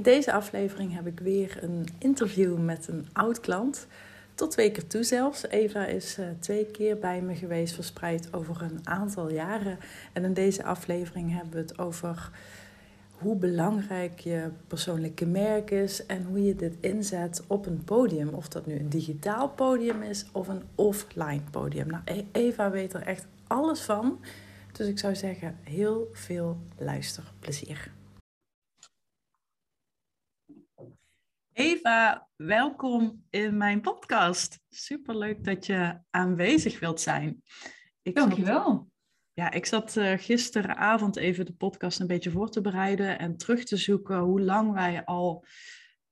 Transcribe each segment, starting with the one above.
In deze aflevering heb ik weer een interview met een oud klant. Tot twee keer toe zelfs. Eva is uh, twee keer bij me geweest, verspreid over een aantal jaren. En in deze aflevering hebben we het over hoe belangrijk je persoonlijke merk is en hoe je dit inzet op een podium. Of dat nu een digitaal podium is of een offline podium. Nou, E- Eva weet er echt alles van. Dus ik zou zeggen, heel veel luisterplezier. Eva, welkom in mijn podcast. Superleuk dat je aanwezig wilt zijn. Ik Dankjewel. Zat, ja, ik zat uh, gisteravond even de podcast een beetje voor te bereiden en terug te zoeken hoe lang wij al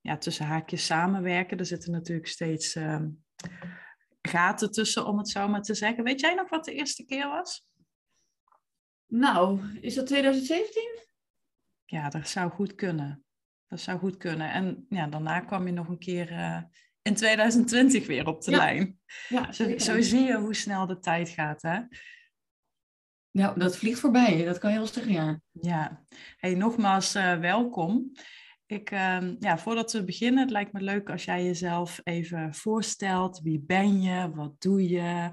ja, tussen haakjes samenwerken. Er zitten natuurlijk steeds uh, gaten tussen, om het zo maar te zeggen. Weet jij nog wat de eerste keer was? Nou, is dat 2017? Ja, dat zou goed kunnen. Dat zou goed kunnen. En ja, daarna kwam je nog een keer uh, in 2020 weer op de ja. lijn. Ja, zo, zo, zie je hoe snel de tijd gaat, hè? Ja, dat vliegt voorbij. Dat kan je wel zeggen, ja. Ja. Hey, nogmaals, uh, welkom. Ik, uh, ja, voordat we beginnen, het lijkt me leuk als jij jezelf even voorstelt. Wie ben je? Wat doe je?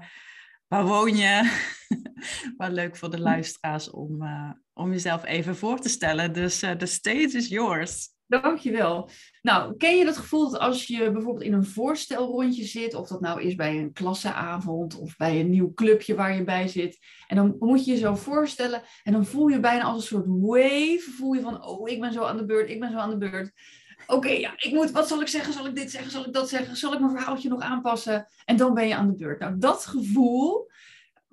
Waar woon je? Wel leuk voor de luisteraars om, uh, om jezelf even voor te stellen. Dus de uh, stage is yours. Dankjewel. Nou, ken je dat gevoel dat als je bijvoorbeeld in een voorstelrondje zit, of dat nou is bij een klasseavond of bij een nieuw clubje waar je bij zit, en dan moet je je zo voorstellen en dan voel je bijna als een soort wave, voel je van, oh, ik ben zo aan de beurt, ik ben zo aan de beurt. Oké, ja, ik moet, wat zal ik zeggen? Zal ik dit zeggen? Zal ik dat zeggen? Zal ik mijn verhaaltje nog aanpassen? En dan ben je aan de beurt. Nou, dat gevoel,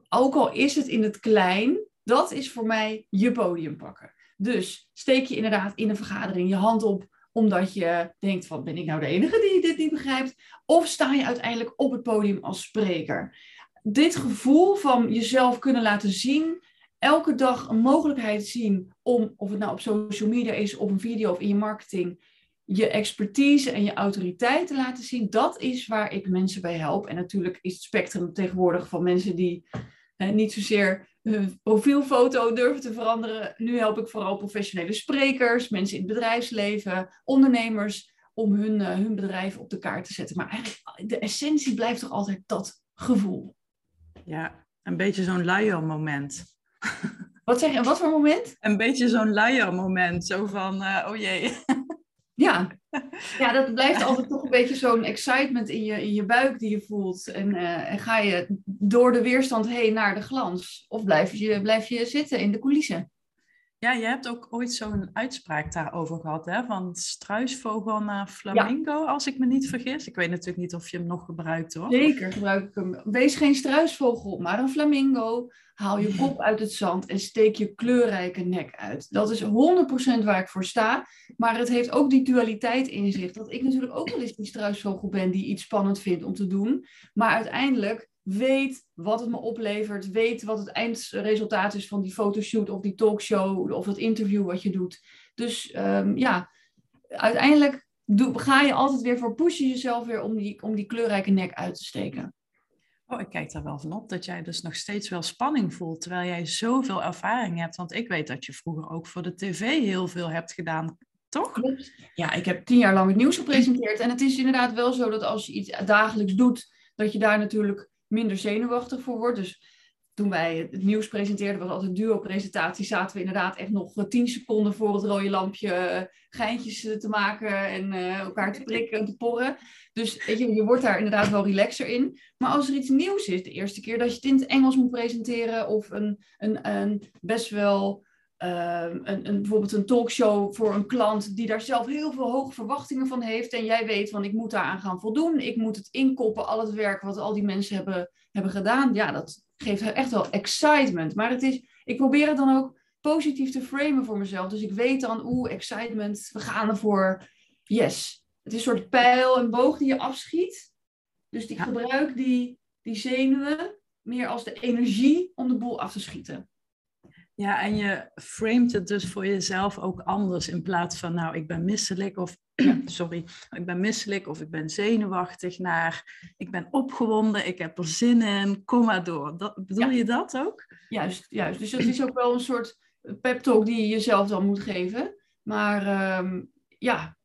ook al is het in het klein, dat is voor mij je podium pakken. Dus steek je inderdaad in een vergadering je hand op omdat je denkt van ben ik nou de enige die dit niet begrijpt? Of sta je uiteindelijk op het podium als spreker? Dit gevoel van jezelf kunnen laten zien, elke dag een mogelijkheid zien om, of het nou op social media is, of een video of in je marketing, je expertise en je autoriteit te laten zien, dat is waar ik mensen bij help. En natuurlijk is het spectrum tegenwoordig van mensen die niet zozeer hun profielfoto durven te veranderen. Nu help ik vooral professionele sprekers, mensen in het bedrijfsleven, ondernemers, om hun, uh, hun bedrijf op de kaart te zetten. Maar eigenlijk, de essentie blijft toch altijd dat gevoel. Ja, een beetje zo'n luier-moment. Wat zeg je, wat voor moment? Een beetje zo'n luier-moment, zo van, uh, oh jee. Ja. ja, dat blijft altijd toch een beetje zo'n excitement in je, in je buik die je voelt. En, uh, en ga je door de weerstand heen naar de glans? Of blijf je, blijf je zitten in de coulissen? Ja, je hebt ook ooit zo'n uitspraak daarover gehad, hè? van struisvogel naar flamingo, ja. als ik me niet vergis. Ik weet natuurlijk niet of je hem nog gebruikt hoor. Zeker gebruik ik hem. Wees geen struisvogel, maar een flamingo. Haal je kop uit het zand en steek je kleurrijke nek uit. Dat is 100% waar ik voor sta. Maar het heeft ook die dualiteit in zich. Dat ik natuurlijk ook wel eens die struisvogel ben die iets spannend vindt om te doen. Maar uiteindelijk weet wat het me oplevert, weet wat het eindresultaat is van die fotoshoot of die talkshow of dat interview wat je doet. Dus um, ja, uiteindelijk doe, ga je altijd weer voor pushen jezelf weer om die, om die kleurrijke nek uit te steken. Oh, ik kijk daar wel van op dat jij dus nog steeds wel spanning voelt, terwijl jij zoveel ervaring hebt. Want ik weet dat je vroeger ook voor de tv heel veel hebt gedaan, toch? Ja, ik heb tien jaar lang het nieuws gepresenteerd. En het is inderdaad wel zo dat als je iets dagelijks doet, dat je daar natuurlijk minder zenuwachtig voor wordt. Dus toen wij het nieuws presenteerden, was altijd duo-presentatie, zaten we inderdaad echt nog tien seconden voor het rode lampje geintjes te maken en elkaar te prikken en te porren. Dus weet je, je wordt daar inderdaad wel relaxer in. Maar als er iets nieuws is, de eerste keer dat je het in het Engels moet presenteren of een, een, een best wel uh, een, een, bijvoorbeeld een talkshow voor een klant die daar zelf heel veel hoge verwachtingen van heeft. En jij weet van ik moet daaraan gaan voldoen. Ik moet het inkoppen, al het werk wat al die mensen hebben, hebben gedaan. Ja, dat geeft echt wel excitement. Maar het is, ik probeer het dan ook positief te framen voor mezelf. Dus ik weet dan, oeh, excitement, we gaan ervoor. Yes. Het is een soort pijl en boog die je afschiet. Dus ik ja. gebruik die, die zenuwen meer als de energie om de boel af te schieten. Ja, en je framet het dus voor jezelf ook anders in plaats van, nou, ik ben misselijk of, sorry, ik ben misselijk of ik ben zenuwachtig naar, ik ben opgewonden, ik heb er zin in, kom maar door. Dat, bedoel ja. je dat ook? Juist, juist. Dus het is ook wel een soort pep talk die je jezelf dan moet geven. Maar um, ja,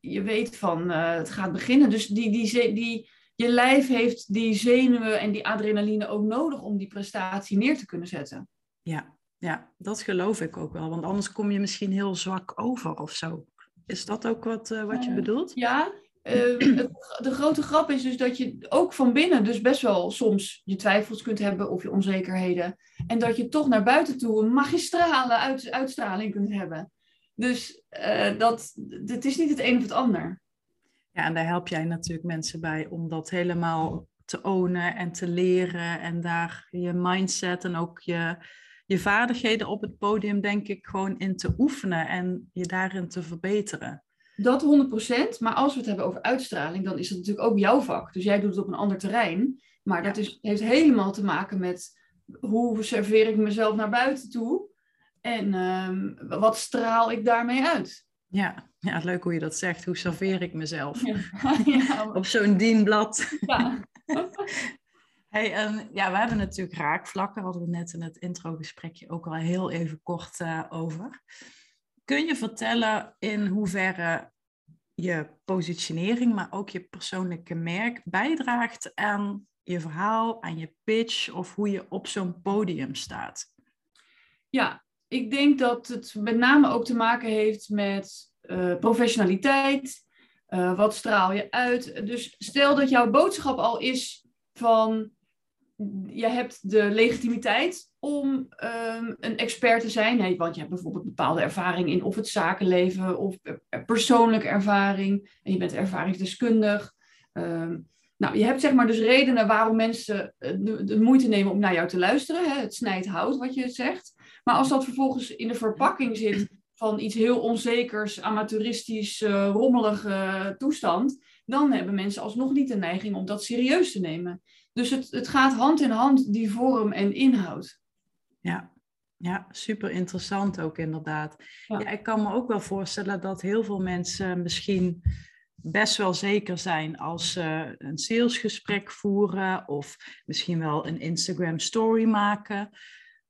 je weet van het gaat beginnen. Dus die, die, die, je lijf heeft die zenuwen en die adrenaline ook nodig om die prestatie neer te kunnen zetten. Ja, ja, dat geloof ik ook wel. Want anders kom je misschien heel zwak over of zo. Is dat ook wat, uh, wat je uh, bedoelt? Ja, uh, de grote grap is dus dat je ook van binnen dus best wel soms je twijfels kunt hebben of je onzekerheden. En dat je toch naar buiten toe een magistrale uit, uitstraling kunt hebben. Dus dat, het is niet het een of het ander. Ja, en daar help jij natuurlijk mensen bij om dat helemaal te ownen en te leren. En daar je mindset en ook je, je vaardigheden op het podium, denk ik, gewoon in te oefenen en je daarin te verbeteren. Dat 100%, maar als we het hebben over uitstraling, dan is het natuurlijk ook jouw vak. Dus jij doet het op een ander terrein. Maar dat is, heeft helemaal te maken met hoe serveer ik mezelf naar buiten toe en um, wat straal ik daarmee uit. Ja, ja, leuk hoe je dat zegt. Hoe serveer ik mezelf? Ja. Op zo'n dienblad. Ja. hey, en ja, we hebben natuurlijk raakvlakken. Hadden we net in het introgesprekje ook al heel even kort uh, over. Kun je vertellen in hoeverre je positionering, maar ook je persoonlijke merk bijdraagt aan je verhaal, aan je pitch of hoe je op zo'n podium staat? Ja, ik denk dat het met name ook te maken heeft met uh, professionaliteit. Uh, wat straal je uit? Dus stel dat jouw boodschap al is van je hebt de legitimiteit om um, een expert te zijn. Want je hebt bijvoorbeeld bepaalde ervaring in of het zakenleven of persoonlijke ervaring. En je bent ervaringsdeskundig. Um, nou, je hebt zeg maar dus redenen waarom mensen de, de moeite nemen om naar jou te luisteren. Hè? Het snijdt hout, wat je zegt. Maar als dat vervolgens in de verpakking zit van iets heel onzekers, amateuristisch, uh, rommelige toestand, dan hebben mensen alsnog niet de neiging om dat serieus te nemen. Dus het, het gaat hand in hand, die vorm en inhoud. Ja, ja, super interessant ook inderdaad. Ja. ja. ik kan me ook wel voorstellen dat heel veel mensen misschien best wel zeker zijn als ze een salesgesprek voeren of misschien wel een Instagram story maken.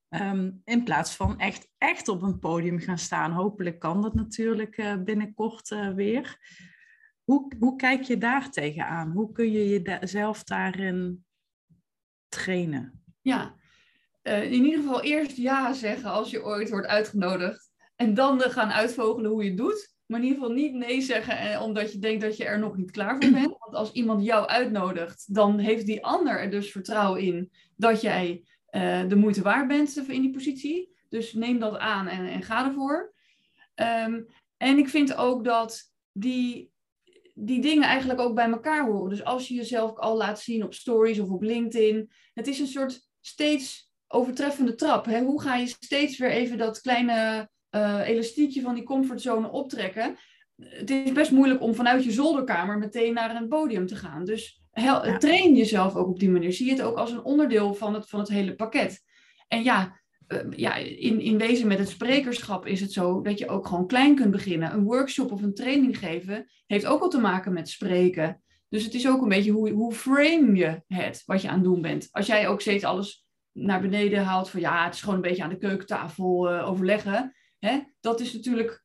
Ehm, in plaats van echt, echt op een podium gaan staan. Hopelijk kan dat natuurlijk uh, binnenkort uh, weer. Hoe, hoe kijk je daar tegenaan? Hoe kun je jezelf daarin trainen? Ja, uh, in ieder geval eerst ja zeggen als je ooit wordt uitgenodigd. En dan gaan uitvogelen hoe je het doet. Maar in ieder geval niet nee zeggen omdat je denkt dat je er nog niet klaar voor bent. Want als iemand jou uitnodigt, dan heeft die ander er dus vertrouwen in dat jij uh, de moeite waard bent in die positie. Dus neem dat aan en, en ga ervoor. Um, en ik vind ook dat die, die dingen eigenlijk ook bij elkaar horen. Dus als je jezelf al laat zien op stories of op LinkedIn. Het is een soort steeds overtreffende trap. Hè? Hoe ga je steeds weer even dat kleine uh, elastiekje van die comfortzone optrekken? Het is best moeilijk om vanuit je zolderkamer meteen naar een podium te gaan. Dus Hel, Train jezelf ook op die manier. Zie het ook als een onderdeel van het, van het hele pakket. En ja, ja in, in wezen met het sprekerschap is het zo dat je ook gewoon klein kunt beginnen. Een workshop of een training geven heeft ook al te maken met spreken. Dus het is ook een beetje hoe, hoe frame je het, wat je aan het doen bent. Als jij ook steeds alles naar beneden haalt van ja, het is gewoon een beetje aan de keukentafel uh, overleggen. Hè? Dat is natuurlijk.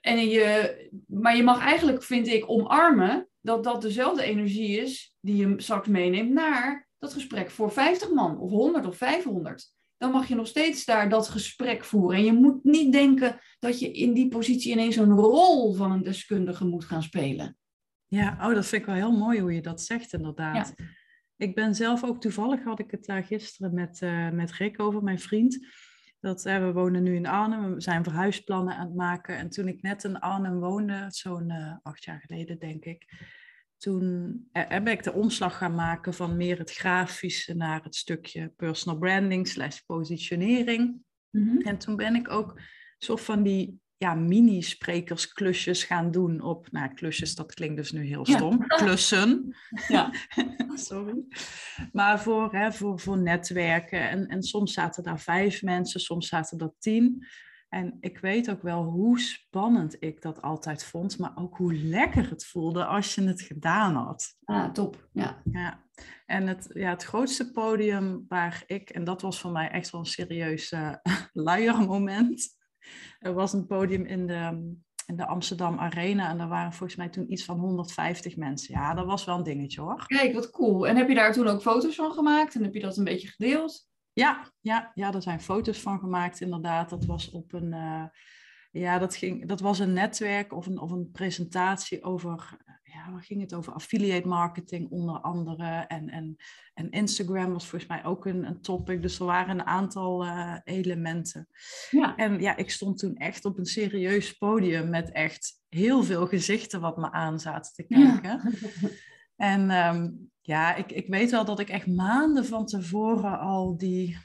En je, maar je mag eigenlijk, vind ik, omarmen dat dat dezelfde energie is die je straks meeneemt naar dat gesprek voor 50 man of 100 of 500. Dan mag je nog steeds daar dat gesprek voeren. En je moet niet denken dat je in die positie ineens een rol van een deskundige moet gaan spelen. Ja, oh, dat vind ik wel heel mooi hoe je dat zegt, inderdaad. Ik ben zelf ook toevallig, had ik het daar gisteren met, uh, met Rick over, mijn vriend. Dat, uh, we wonen nu in Arnhem, we zijn verhuisplannen aan het maken. En toen ik net in Arnhem woonde, zo'n uh, acht jaar geleden denk ik, toen heb ik de omslag gaan maken van meer het grafische naar het stukje personal branding slash positionering. Mm-hmm. En toen ben ik ook een soort van die ja, mini-sprekersklusjes gaan doen op, nou klusjes, dat klinkt dus nu heel stom, ja. klussen. Ja. Sorry. Maar voor, hè, voor, voor netwerken. En, en soms zaten daar vijf mensen, soms zaten er tien. En ik weet ook wel hoe spannend ik dat altijd vond, maar ook hoe lekker het voelde als je het gedaan had. Ah, top. Ja. ja. En het, ja, het grootste podium waar ik, en dat was voor mij echt wel een serieus uh, luiermoment. Er was een podium in de, in de Amsterdam Arena. En daar waren volgens mij toen iets van 150 mensen. Ja, dat was wel een dingetje hoor. Kijk, wat cool. En heb je daar toen ook foto's van gemaakt? En heb je dat een beetje gedeeld? Ja, ja, ja, er zijn foto's van gemaakt inderdaad. Dat was op een... Uh, ja, dat, ging, dat was een netwerk of een, of een presentatie over ja, waar ging het over? Affiliate marketing onder andere. En, en, en Instagram was volgens mij ook een, een topic. Dus er waren een aantal uh, elementen. Ja. En ja, ik stond toen echt op een serieus podium met echt heel veel gezichten wat me aan zaten te kijken. Ja. En um, ja, ik, ik weet wel dat ik echt maanden van tevoren al die,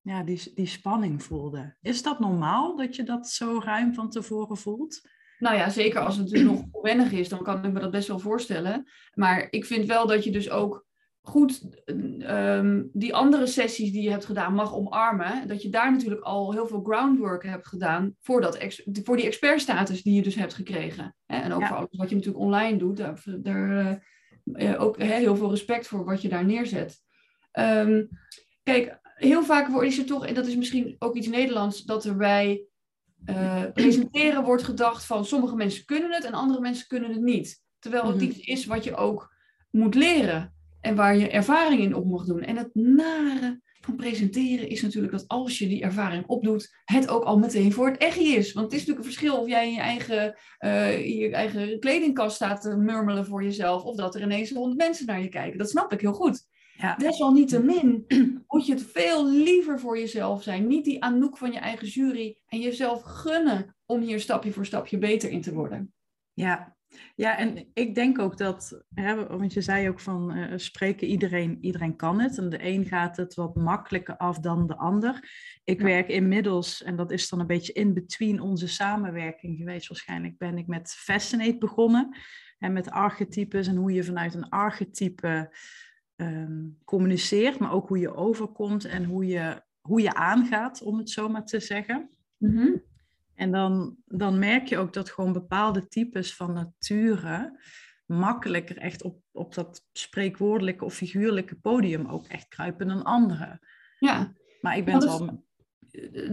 ja, die, die spanning voelde. Is dat normaal dat je dat zo ruim van tevoren voelt? Nou ja, zeker als het natuurlijk nog onwennig is, dan kan ik me dat best wel voorstellen. Maar ik vind wel dat je dus ook goed um, die andere sessies die je hebt gedaan mag omarmen. Dat je daar natuurlijk al heel veel groundwork hebt gedaan voor, dat voor die expertstatus die je dus hebt gekregen. En ook voor alles wat je natuurlijk online doet. Daar, daar uh, ook heel veel respect voor wat je daar neerzet. Um, kijk, heel vaak is er toch, en dat is misschien ook iets Nederlands, dat er bij uh, presenteren wordt gedacht van sommige mensen kunnen het en andere mensen kunnen het niet. Terwijl het mhm. iets is wat je ook moet leren en waar je ervaring in op mag doen. En het nare van presenteren is natuurlijk dat als je die ervaring opdoet, het ook al meteen voor het echt is. Want het is natuurlijk een verschil of jij in je eigen, uh, je eigen kledingkast staat te murmelen voor jezelf, of dat er ineens honderd mensen naar je kijken. Dat snap ik heel goed. Ja. Desalniettemin moet je het veel liever voor jezelf zijn. Niet die anouk van je eigen jury en jezelf gunnen om hier stapje voor stapje beter in te worden. Ja, ja, en ik denk ook dat, hè, want je zei ook van uh, spreken, iedereen, iedereen kan het. En de een gaat het wat makkelijker af dan de ander. Ik werk inmiddels, en dat is dan een beetje in between onze samenwerking geweest, waarschijnlijk ben ik met Fascinate begonnen. En met archetypes en hoe je vanuit een archetype um, communiceert, maar ook hoe je overkomt en hoe je, hoe je aangaat, om het zo maar te zeggen. Mhm. En dan, dan merk je ook dat gewoon bepaalde types van nature makkelijker echt op, op dat spreekwoordelijke of figuurlijke podium ook echt kruipen dan andere. Ja. Maar ik ben dat wel...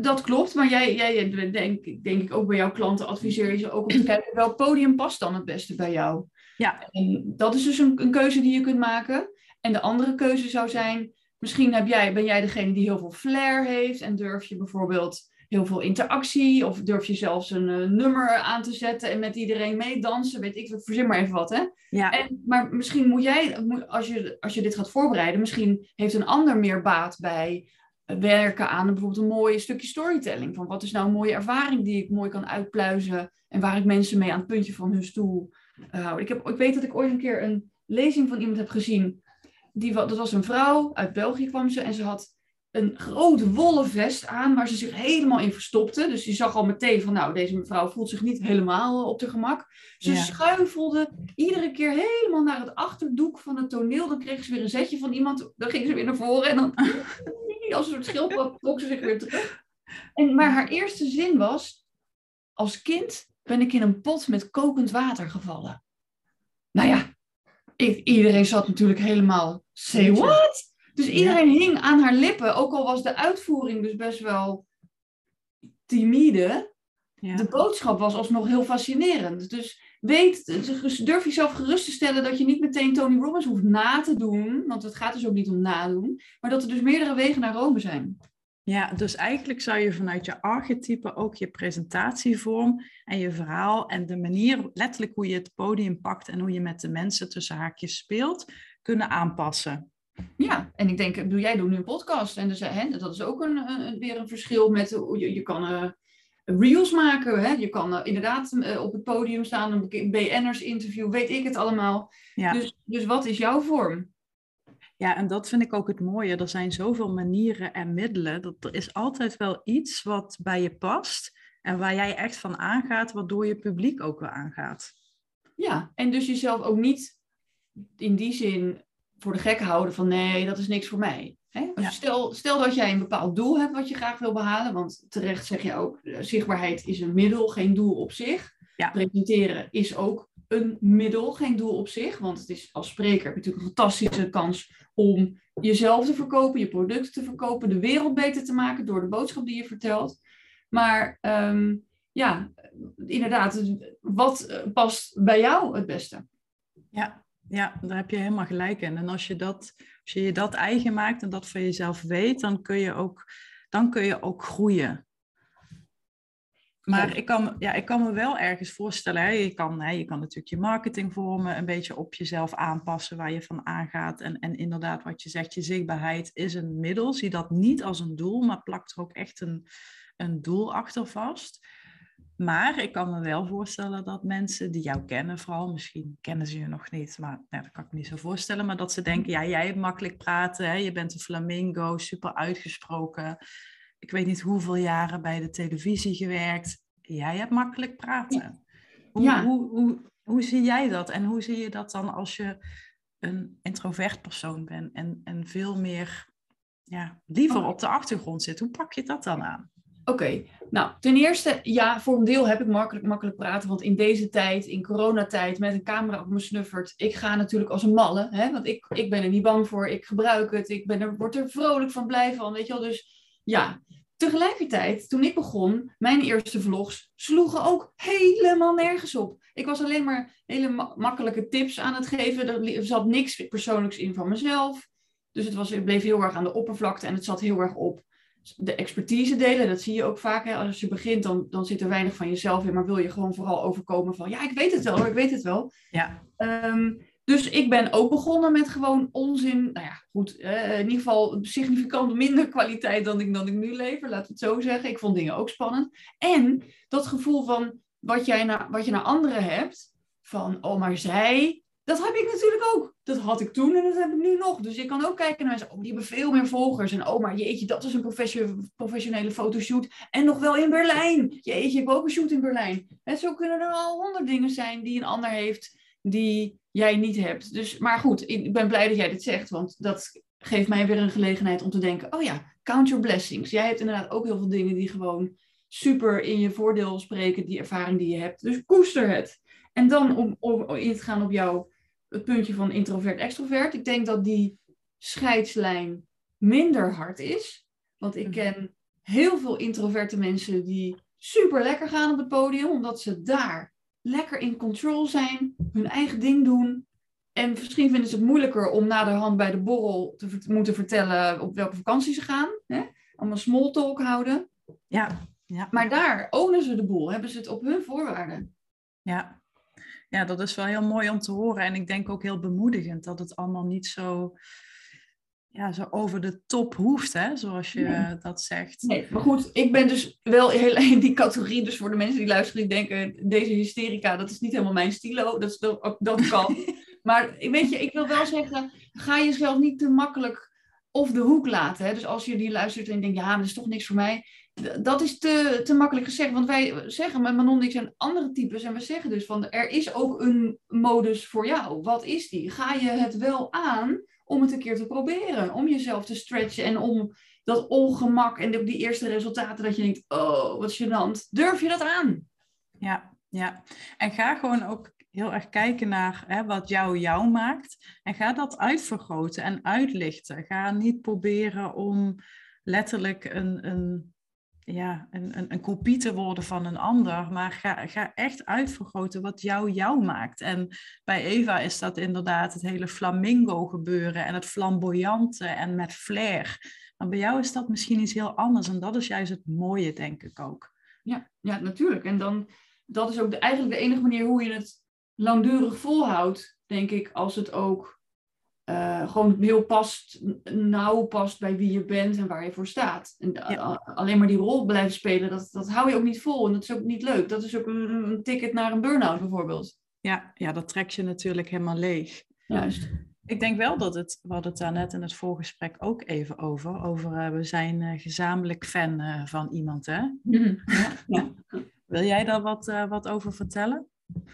Dat klopt, maar jij, jij denk, denk ik ook bij jouw klanten adviseer je ze ook om te kijken welk podium past dan het beste bij jou. Ja. En dat is dus een, een keuze die je kunt maken. En de andere keuze zou zijn, misschien heb jij, ben jij degene die heel veel flair heeft en durf je bijvoorbeeld heel veel interactie of durf je zelfs een uh, nummer aan te zetten en met iedereen meedansen, weet ik, verzin maar even wat, hè? Ja. En, maar misschien moet jij, als je, als je dit gaat voorbereiden, misschien heeft een ander meer baat bij werken aan bijvoorbeeld een mooi stukje storytelling. Van wat is nou een mooie ervaring die ik mooi kan uitpluizen en waar ik mensen mee aan het puntje van hun stoel uh, ik, heb, ik weet dat ik ooit een keer een lezing van iemand heb gezien die, dat was een vrouw, uit België kwam ze en ze had een groot wollen vest aan waar ze zich helemaal in verstopte. Dus je zag al meteen van, nou, deze mevrouw voelt zich niet helemaal op de gemak. Ze schuifelde iedere keer helemaal naar het achterdoek van het toneel. Dan kreeg ze weer een zetje van iemand, dan ging ze weer naar voren en dan als een soort schildpad trok ze zich weer terug. En, maar haar eerste zin was, als kind ben ik in een pot met kokend water gevallen. Nou ja, iedereen zat natuurlijk helemaal, say what? Dus iedereen hing aan haar lippen, ook al was de uitvoering dus best wel timide. Ja. De boodschap was alsnog heel fascinerend. Dus weet, durf jezelf gerust te stellen dat je niet meteen Tony Robbins hoeft na te doen. Want het gaat dus ook niet om nadoen. Maar dat er dus meerdere wegen naar Rome zijn. Ja, dus eigenlijk zou je vanuit je archetype ook je presentatievorm en je verhaal en de manier, letterlijk hoe je het podium pakt en hoe je met de mensen tussen haakjes speelt, kunnen aanpassen. Ja, en ik denk, doe jij doet nu een podcast en dus, hè, dat is ook een, een, weer een verschil met, je, je kan uh, reels maken, hè? je kan uh, inderdaad uh, op het podium staan, een BN'ers interview, weet ik het allemaal. Ja. Dus, dus wat is jouw vorm? Ja, en dat vind ik ook het mooie. Er zijn zoveel manieren en middelen. Dat er is altijd wel iets wat bij je past. En waar jij echt van aangaat, waardoor je publiek ook weer aangaat. Ja, en dus jezelf ook niet in die zin voor de gek houden van nee, dat is niks voor mij. Hè? Stel, stel dat jij een bepaald doel hebt wat je graag wil behalen. Want terecht zeg je ook, eh, zichtbaarheid is een middel, geen doel op zich. Ja. Presenteren is ook een middel, geen doel op zich. Want het is als spreker heb je natuurlijk een fantastische kans om jezelf te verkopen, je producten te verkopen, de wereld beter te maken door de boodschap die je vertelt. Maar um, ja, inderdaad, wat past bij jou het beste? Ja, ja, daar heb je helemaal gelijk in. En als je, dat, als je je dat eigen maakt en dat van jezelf weet, dan kun je ook, dan kun je ook groeien. Maar ik, kan, ja, ik kan me wel ergens voorstellen, hè, je, kan, hè, je kan natuurlijk je marketing vormen, een beetje op jezelf aanpassen waar je van aangaat. En, en inderdaad, wat je zegt, je zichtbaarheid is een middel. Zie dat niet als een doel, maar plak er ook echt een, een doel achter vast. Maar ik kan me wel voorstellen dat mensen die jou kennen, vooral misschien kennen ze je nog niet, maar nou, dat kan ik me niet zo voorstellen, maar dat ze denken, ja, jij hebt makkelijk praten, hè? je bent een flamingo, super uitgesproken. Ik weet niet hoeveel jaren bij de televisie gewerkt. Jij hebt makkelijk praten. Hoe, ja. hoe, hoe, hoe zie jij dat? En hoe zie je dat dan als je een introvert persoon bent en, en veel meer ja, liever oh. op de achtergrond zit? Hoe pak je dat dan aan? Oké, nou ten eerste, ja, voor een deel heb ik makkelijk, makkelijk praten. Want in deze tijd, in coronatijd, met een camera op me snuffert, ik ga natuurlijk als een malle. Hè? Want ik, ik ben er niet bang voor, ik gebruik het, ik ben er, word er vrolijk van, blij van, weet je wel. Dus ja, tegelijkertijd, toen ik begon, mijn eerste vlogs sloegen ook helemaal nergens op. Ik was alleen maar hele makkelijke tips aan het geven. Er zat niks persoonlijks in van mezelf. Dus het, was, het bleef heel erg aan de oppervlakte en het zat heel erg op de expertise delen. Dat zie je ook vaak. Hè? Als je begint, dan, dan zit er weinig van jezelf in, maar wil je gewoon vooral overkomen van, ja, ik weet het wel, ik weet het wel. Ja. Ehm, dus ik ben ook begonnen met gewoon onzin. Nou ja, goed, in ieder geval significant minder kwaliteit dan ik, dan ik nu lever, laten we het zo zeggen. Ik vond dingen ook spannend. En dat gevoel van wat, jij naar, wat je naar anderen hebt, van, oh, maar zij dat heb ik natuurlijk ook. Dat had ik toen en dat heb ik nu nog. Dus je kan ook kijken naar mensen, oh, die hebben veel meer volgers. En oh, maar jeetje, dat is een professionele fotoshoot. En nog wel in Berlijn. Jeetje, ik heb ook een shoot in Berlijn. En zo kunnen er al honderd dingen zijn die een ander heeft, die jij niet hebt. Dus, maar goed, ik ben blij dat jij dit zegt, want dat geeft mij weer een gelegenheid om te denken, oh ja, count your blessings. Jij hebt inderdaad ook heel veel dingen die gewoon super in je voordeel spreken, die ervaring die je hebt. Dus koester het. En dan om, om in te gaan op jouw het puntje van introvert-extrovert. Ik denk dat die scheidslijn minder hard is. Want ik mhm. ken heel veel introverte mensen die super lekker gaan op het podium, omdat ze daar lekker in control zijn, hun eigen ding doen. En misschien vinden ze het moeilijker om na de hand bij de borrel te moeten vertellen op welke vakantie ze gaan. Hè? Allemaal small talk houden. Ja, ja. Maar daar ownen ze de boel, hebben ze het op hun voorwaarden. Ja, ja, dat is wel heel mooi om te horen. En ik denk ook heel bemoedigend dat het allemaal niet zo, ja, zo over de top hoeft, hè, zoals je dat zegt. Nee, maar goed, ik ben dus wel heel in die categorie. Dus voor de mensen die luisteren, die denken, deze hysterica, dat is niet helemaal mijn stilo. Dat, dat, dat kan. maar weet je, ik wil wel zeggen, ga jezelf niet te makkelijk of de hoek laten. Hè? Dus als je die luistert en denkt, ja, dat is toch niks voor mij dat is te, te makkelijk gezegd. Want wij zeggen, met Manon en ik zijn andere types. En we zeggen dus van, er is ook een modus voor jou. Wat is die? Ga je het wel aan om het een keer te proberen? Om jezelf te stretchen en om dat ongemak en die eerste resultaten dat je denkt, oh, wat gênant. Durf je dat aan? Ja, ja. En ga gewoon ook heel erg kijken naar hè, wat jou jou maakt. En ga dat uitvergroten en uitlichten. Ga niet proberen om letterlijk een, een ja, een, een, een kopie te worden van een ander, maar ga, ga echt uitvergroten wat jou jou maakt. En bij Eva is dat inderdaad het hele flamingo gebeuren en het flamboyante en met flair. Maar bij jou is dat misschien iets heel anders en dat is juist het mooie, denk ik ook. Ja, ja natuurlijk. En dan, dat is ook de, eigenlijk de enige manier hoe je het langdurig volhoudt, denk ik, als het ook uh, gewoon heel past, nauw past bij wie je bent en waar je voor staat. En alleen maar die rol blijven spelen, dat, dat hou je ook niet vol en dat is ook niet leuk. Dat is ook een, een ticket naar een burn-out bijvoorbeeld. Ja, ja, dat trekt je natuurlijk helemaal leeg. Juist. Ik denk wel dat het, we hadden het daar net in het voorgesprek ook even over, over uh, we zijn uh, gezamenlijk fan van iemand, hè? Mhm. Ja, ja. Wil jij daar wat, wat over vertellen?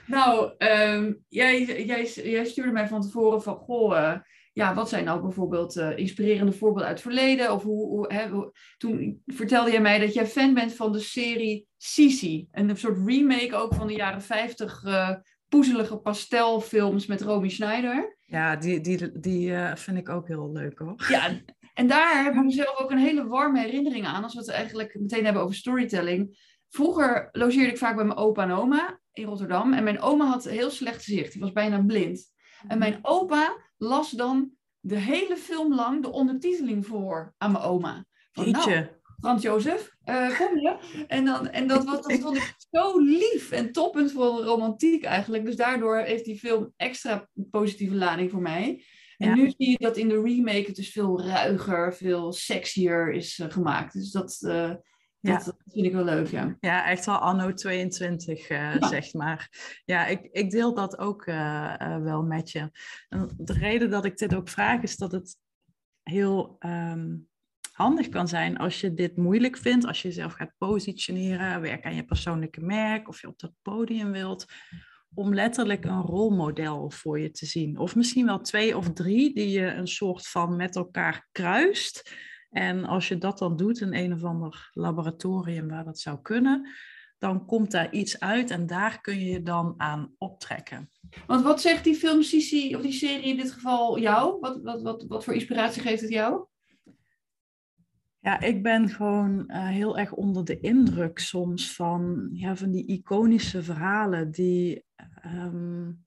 Nou, um, jij, jij, jij stuurde mij van tevoren van, goh, uh, ja, wat zijn nou bijvoorbeeld uh, inspirerende voorbeelden uit het verleden? Of hoe, hoe, hè, toen vertelde jij mij dat jij fan bent van de serie Sisi. Een soort remake ook van de jaren 50 uh, eh, poezelige pastelfilms met Romy Schneider. Ja, die, die, die vind ik ook heel leuk hoor. Ja, en daar heb ik zelf ook een hele warme herinnering aan, als we het eigenlijk meteen hebben over storytelling vroeger logeerde ik vaak bij mijn opa en oma in Rotterdam. En mijn oma had heel slecht zicht. Die was bijna blind. En mijn opa las dan de hele film lang de ondertiteling voor aan mijn oma. Van, nou, Frans Jozef, uh, kom je? En, dan, en dat, was, dat vond ik zo lief en toppend voor romantiek eigenlijk. Dus daardoor heeft die film extra positieve lading voor mij. En nu zie je dat in de remake het dus veel ruiger, veel sexier is uh, gemaakt. Dus dat, uh, ja. Dat vind ik wel leuk, ja. Ja, echt wel anno 22, uh, zeg maar. Ja, ik, ik deel dat ook wel met je. En de reden dat ik dit ook vraag is dat het heel um, handig kan zijn als je dit moeilijk vindt, als je jezelf gaat positioneren, werk aan je persoonlijke merk of je op dat podium wilt, om letterlijk een rolmodel voor je te zien. Of misschien wel twee of drie die je een soort van met elkaar kruist. En als je dat dan doet in een of ander laboratorium waar dat zou kunnen, dan komt daar iets uit en daar kun je je dan aan optrekken. Want wat zegt die film Sisi, of die serie in dit geval jou? Wat, wat, wat, wat voor inspiratie geeft het jou? Ja, ik ben gewoon uh, heel erg onder de indruk soms van, ja, van die iconische verhalen die. Um,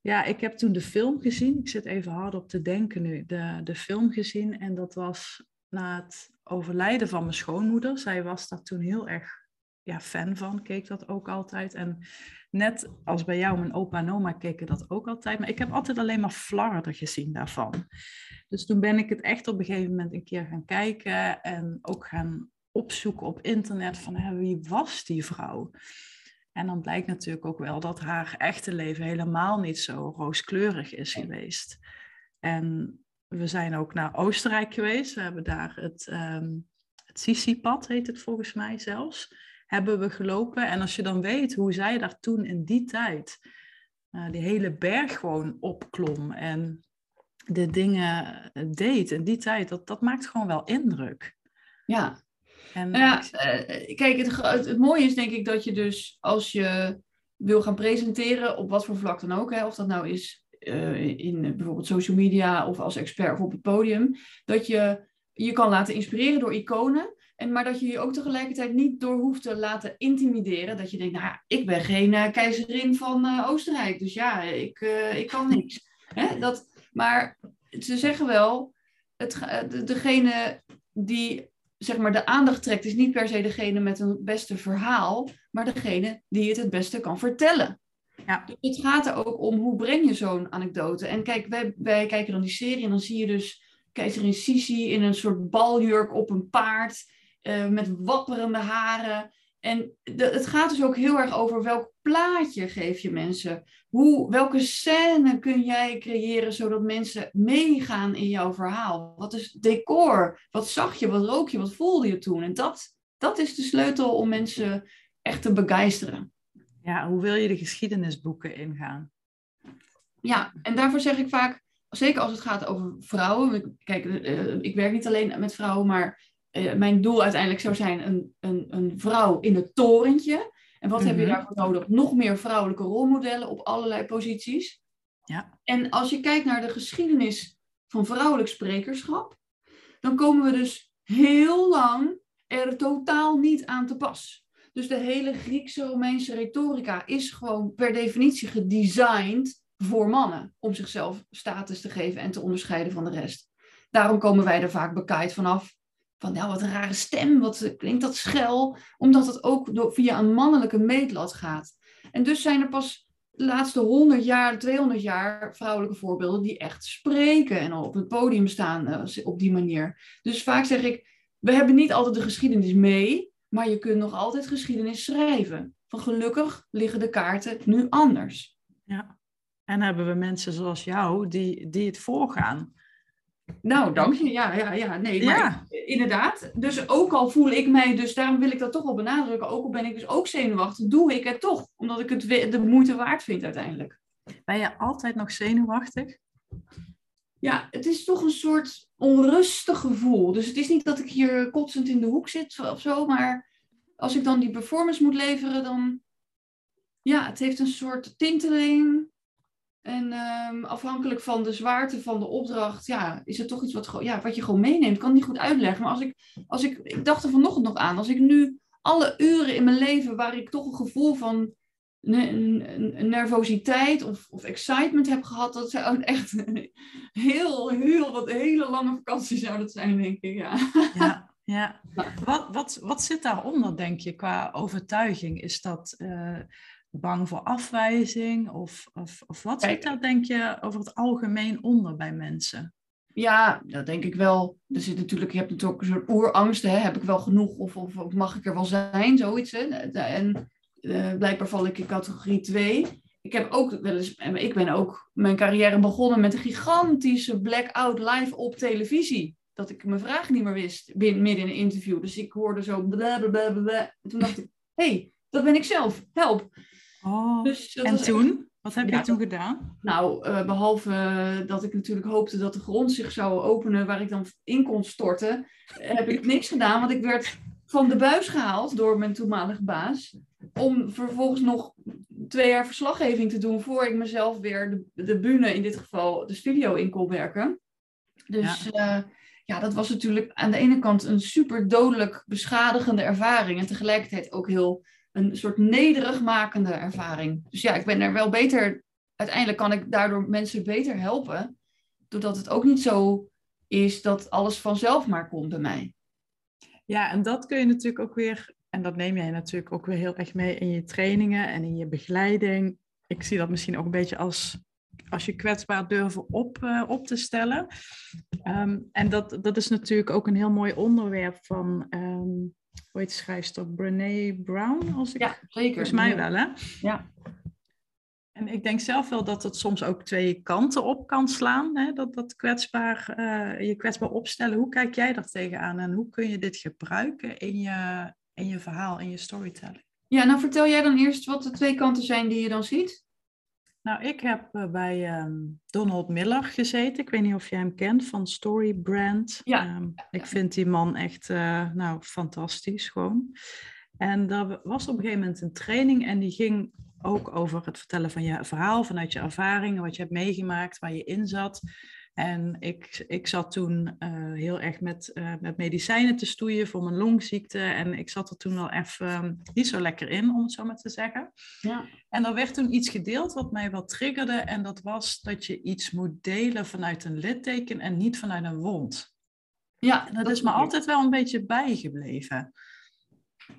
ja, ik heb toen de film gezien. Ik zit even hard op te denken nu. De, de film gezien en dat was na het overlijden van mijn schoonmoeder. Zij was daar toen heel erg ja, fan van, keek dat ook altijd. En net als bij jou, mijn opa en oma keken dat ook altijd. Maar ik heb altijd alleen maar flarden gezien daarvan. Dus toen ben ik het echt op een gegeven moment een keer gaan kijken en ook gaan opzoeken op internet van wie was die vrouw? En dan blijkt natuurlijk ook wel dat haar echte leven helemaal niet zo rooskleurig is geweest. En we zijn ook naar Oostenrijk geweest. We hebben daar het, um, het Sisi-pad, heet het volgens mij zelfs, hebben we gelopen. En als je dan weet hoe zij daar toen in die tijd uh, die hele berg gewoon opklom en de dingen deed in die tijd, dat, dat maakt gewoon wel indruk. Ja. En nou ja, uh, kijk, het, het, mooie is denk ik dat je dus als je wil gaan presenteren, op wat voor vlak dan ook, hè, of dat nou is uh, in bijvoorbeeld social media of als expert of op het podium, dat je je kan laten inspireren door iconen. En, maar dat je je ook tegelijkertijd niet door hoeft te laten intimideren. Dat je denkt, nou ja, ik ben geen uh, keizerin van uh, Oostenrijk. Dus ja, ik, ik kan niks. Hè? Dat, maar ze zeggen wel, het, degene die zeg maar, de aandacht trekt, is niet per se degene met een beste verhaal, maar degene die het het beste kan vertellen. Ja. Dus het gaat er ook om hoe breng je zo'n anekdote. En kijk, wij, wij kijken dan die serie en dan zie je dus keizerin Sisi in een soort baljurk op een paard, uh, met wapperende haren. En de, het gaat dus ook heel erg over welk plaatje geef je mensen. Hoe, welke scène kun jij creëren zodat mensen meegaan in jouw verhaal? Wat is decor? Wat zag je? Wat rook je? Wat voelde je toen? En dat, dat is de sleutel om mensen echt te begeisteren. Ja, hoe wil je de geschiedenisboeken ingaan? Ja, en daarvoor zeg ik vaak, zeker als het gaat over vrouwen. Kijk, eh, ik werk niet alleen met vrouwen, maar eh, mijn doel uiteindelijk zou zijn een, een, een vrouw in het torentje. En wat heb je mhm. daarvoor nodig? Nog meer vrouwelijke rolmodellen op allerlei posities. Ja. En als je kijkt naar de geschiedenis van vrouwelijk sprekerschap, dan komen we dus heel lang er totaal niet aan te pas. Dus de hele Griekse Romeinse retorica is gewoon per definitie gedesigned voor mannen om zichzelf status te geven en te onderscheiden van de rest. Daarom komen wij er vaak bekaaid vanaf van nou, wat een rare stem, wat klinkt dat schel, omdat het ook door, via een mannelijke meetlat gaat. En dus zijn er pas de laatste 100 jaar, 200 jaar vrouwelijke voorbeelden die echt spreken en op het podium staan uh, op die manier. Dus vaak zeg ik, we hebben niet altijd de geschiedenis mee, maar je kunt nog altijd geschiedenis schrijven. Van gelukkig liggen de kaarten nu anders. Ja, en hebben we mensen zoals jou die, die het voorgaan. Nou, dank je. Ja, ja, ja. Nee, maar inderdaad. Dus ook al voel ik mij, dus daarom wil ik dat toch wel benadrukken. Ook al ben ik dus ook zenuwachtig, doe ik het toch. Omdat ik het de moeite waard vind uiteindelijk. Ben je altijd nog zenuwachtig? Ja, het is toch een soort onrustig gevoel. Dus het is niet dat ik hier kotsend in de hoek zit of zo, maar als ik dan die performance moet leveren, dan ja, het heeft een soort tinteling. En um, afhankelijk van de zwaarte van de opdracht, ja, is het toch iets wat, ja, wat je gewoon meeneemt. Ik kan het niet goed uitleggen. Maar als ik, als ik, ik dacht er vanochtend nog aan, als ik nu alle uren in mijn leven waar ik toch een gevoel van nervositeit of, of excitement heb gehad, dat zou echt heel, heel wat hele lange vakantie zou dat zijn, denk ik. Ja. ja. Ja, wat, wat, wat zit daaronder, denk je, qua overtuiging? Is dat uh, bang voor afwijzing? Of, of, of wat zit daar, denk je, over het algemeen onder bij mensen? Ja, dat denk ik wel. Er zit natuurlijk, je hebt natuurlijk een soort oerangsten. Heb ik wel genoeg of, of, of, mag ik er wel zijn? Zoiets. Hè? En uh, blijkbaar val ik in categorie 2. Ik heb ook wel eens, ik ben ook mijn carrière begonnen met een gigantische blackout live op televisie. Dat ik mijn vraag niet meer wist midden in een interview. Dus ik hoorde zo blablabla. En toen dacht ik, hé, hey, dat ben ik zelf. Help. Oh, dus en toen? Wat heb je toen gedaan? Nou, uh, behalve dat ik natuurlijk hoopte dat de grond zich zou openen waar ik dan in kon storten, heb ik niks gedaan. Want ik werd van de buis gehaald door mijn toenmalige baas. Om vervolgens nog twee jaar verslaggeving te doen voor ik mezelf weer de, de bühne, in dit geval de studio, in kon werken. Dus ja. Uh, ja, dat was natuurlijk aan de ene kant een super dodelijk beschadigende ervaring. En tegelijkertijd ook heel een soort nederig makende ervaring. Dus ja, ik ben er wel beter. Uiteindelijk kan ik daardoor mensen beter helpen. Doordat het ook niet zo is dat alles vanzelf maar komt bij mij. Ja, en dat kun je natuurlijk ook weer, en dat neem jij natuurlijk ook weer heel erg mee in je trainingen en in je begeleiding. Ik zie dat misschien ook een beetje als, als je kwetsbaar durven op, uh, op te stellen. Um, en dat, dat is natuurlijk ook een heel mooi onderwerp van, um, hoe heet schrijfster? Brené Brown, als ik... Ja, zeker. Volgens mij wel, hè? Ja. En ik denk zelf wel dat het soms ook twee kanten op kan slaan. Hè? Dat, dat kwetsbaar, uh, je kwetsbaar opstellen. Hoe kijk jij daar tegenaan en hoe kun je dit gebruiken in je, in je verhaal, in je storytelling? Ja, nou vertel jij dan eerst wat de twee kanten zijn die je dan ziet. Nou, ik heb uh, bij um, Donald Miller gezeten. Ik weet niet of je hem kent van Story Brand. Ja. Um, ik vind die man echt uh, nou, fantastisch gewoon. En daar was op een gegeven moment een training en die ging ook over het vertellen van je verhaal, vanuit je ervaringen, wat je hebt meegemaakt, waar je in zat. En ik, ik zat toen uh, heel erg met, uh, met medicijnen te stoeien voor mijn longziekte. En ik zat er toen al even um, niet zo lekker in, om het zo maar te zeggen. Ja. En er werd toen iets gedeeld wat mij wat triggerde. En dat was dat je iets moet delen vanuit een litteken en niet vanuit een wond. Ja, en dat, dat is me altijd wel een beetje bijgebleven.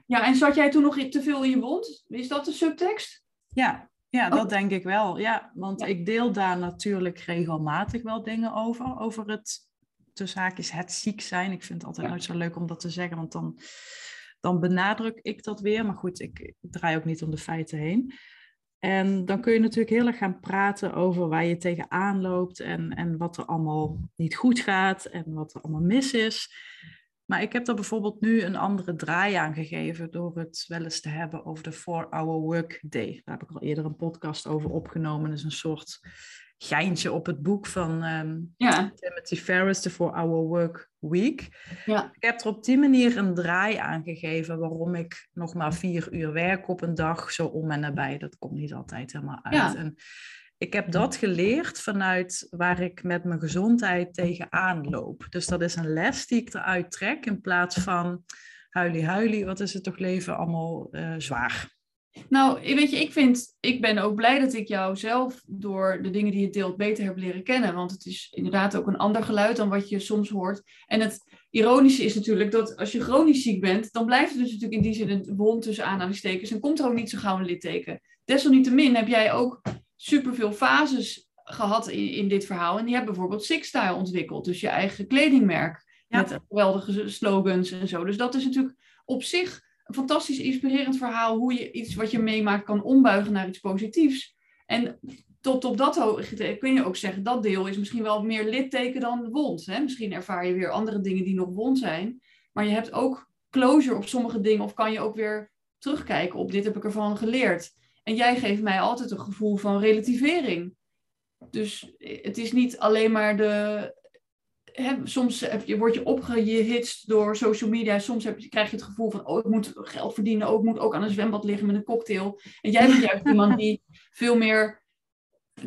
Ja, en zat jij toen nog te veel in je wond? Is dat de subtekst? Ja, ja dat oh. denk ik wel. Ja, want ja. ik deel daar natuurlijk regelmatig wel dingen over. Over het, tussen haakjes, het ziek zijn. Ik vind het altijd ja. nooit zo leuk om dat te zeggen, want dan, dan benadruk ik dat weer. Maar goed, ik, ik draai ook niet om de feiten heen. En dan kun je natuurlijk heel erg gaan praten over waar je tegenaan loopt en, en wat er allemaal niet goed gaat en wat er allemaal mis is. Maar ik heb er bijvoorbeeld nu een andere draai aan gegeven door het wel eens te hebben over de 4-hour work day. Daar heb ik al eerder een podcast over opgenomen. Dat is een soort geintje op het boek van um, ja. Timothy Ferris, de 4-hour work week. Ja. Ik heb er op die manier een draai aan gegeven waarom ik nog maar vier uur werk op een dag, zo om en nabij. Dat komt niet altijd helemaal uit. Ja. En ik heb dat geleerd vanuit waar ik met mijn gezondheid tegenaan loop. Dus dat is een les die ik eruit trek in plaats van huilie huilie, wat is het toch leven allemaal uh, zwaar. Nou, weet je, ik vind, ik ben ook blij dat ik jou zelf door de dingen die je deelt beter heb leren kennen. Want het is inderdaad ook een ander geluid dan wat je soms hoort. En het ironische is natuurlijk dat als je chronisch ziek bent, dan blijft het dus natuurlijk in die zin een wond tussen aanhalingstekens en komt er ook niet zo gauw een litteken. Desalniettemin heb jij ook superveel fases gehad in, in dit verhaal. En die hebben bijvoorbeeld Six Style ontwikkeld. Dus je eigen kledingmerk. Ja. Met geweldige slogans en zo. Dus dat is natuurlijk op zich een fantastisch inspirerend verhaal. Hoe je iets wat je meemaakt kan ombuigen naar iets positiefs. En tot op dat hoogte kun je ook zeggen, dat deel is misschien wel meer litteken dan wond. Hè? Misschien ervaar je weer andere dingen die nog wond zijn. Maar je hebt ook closure op sommige dingen. Of kan je ook weer terugkijken op dit heb ik ervan geleerd. En jij geeft mij altijd een gevoel van relativering. Dus het is niet alleen maar de. Hè, soms heb je, word je opgehitst door social media. Soms heb je, krijg je het gevoel van: oh, ik moet geld verdienen. Oh, ik moet ook aan een zwembad liggen met een cocktail. En jij bent juist iemand die veel meer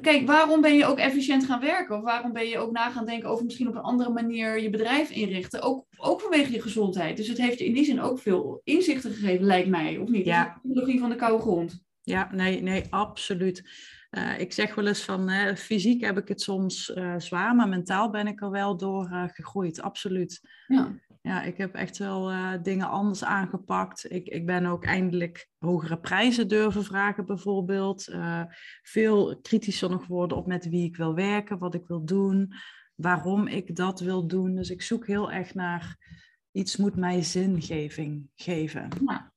kijk, waarom ben je ook efficiënt gaan werken? Of waarom ben je ook na gaan denken over misschien op een andere manier je bedrijf inrichten? Ook, ook vanwege je gezondheid. Dus het heeft je in die zin ook veel inzichten gegeven, lijkt mij, of niet? Ja. De psychologie van de koude grond. Ja, nee, nee, absoluut. Uh, ik zeg wel eens van hè, fysiek heb ik het soms uh, zwaar, maar mentaal ben ik er wel door uh, gegroeid, absoluut. Ja. ja, ik heb echt wel dingen anders aangepakt. Ik, ik ben ook eindelijk hogere prijzen durven vragen, bijvoorbeeld. veel kritischer nog worden op met wie ik wil werken, wat ik wil doen, waarom ik dat wil doen. Dus ik zoek heel erg naar iets moet mij zingeving geven. Ja.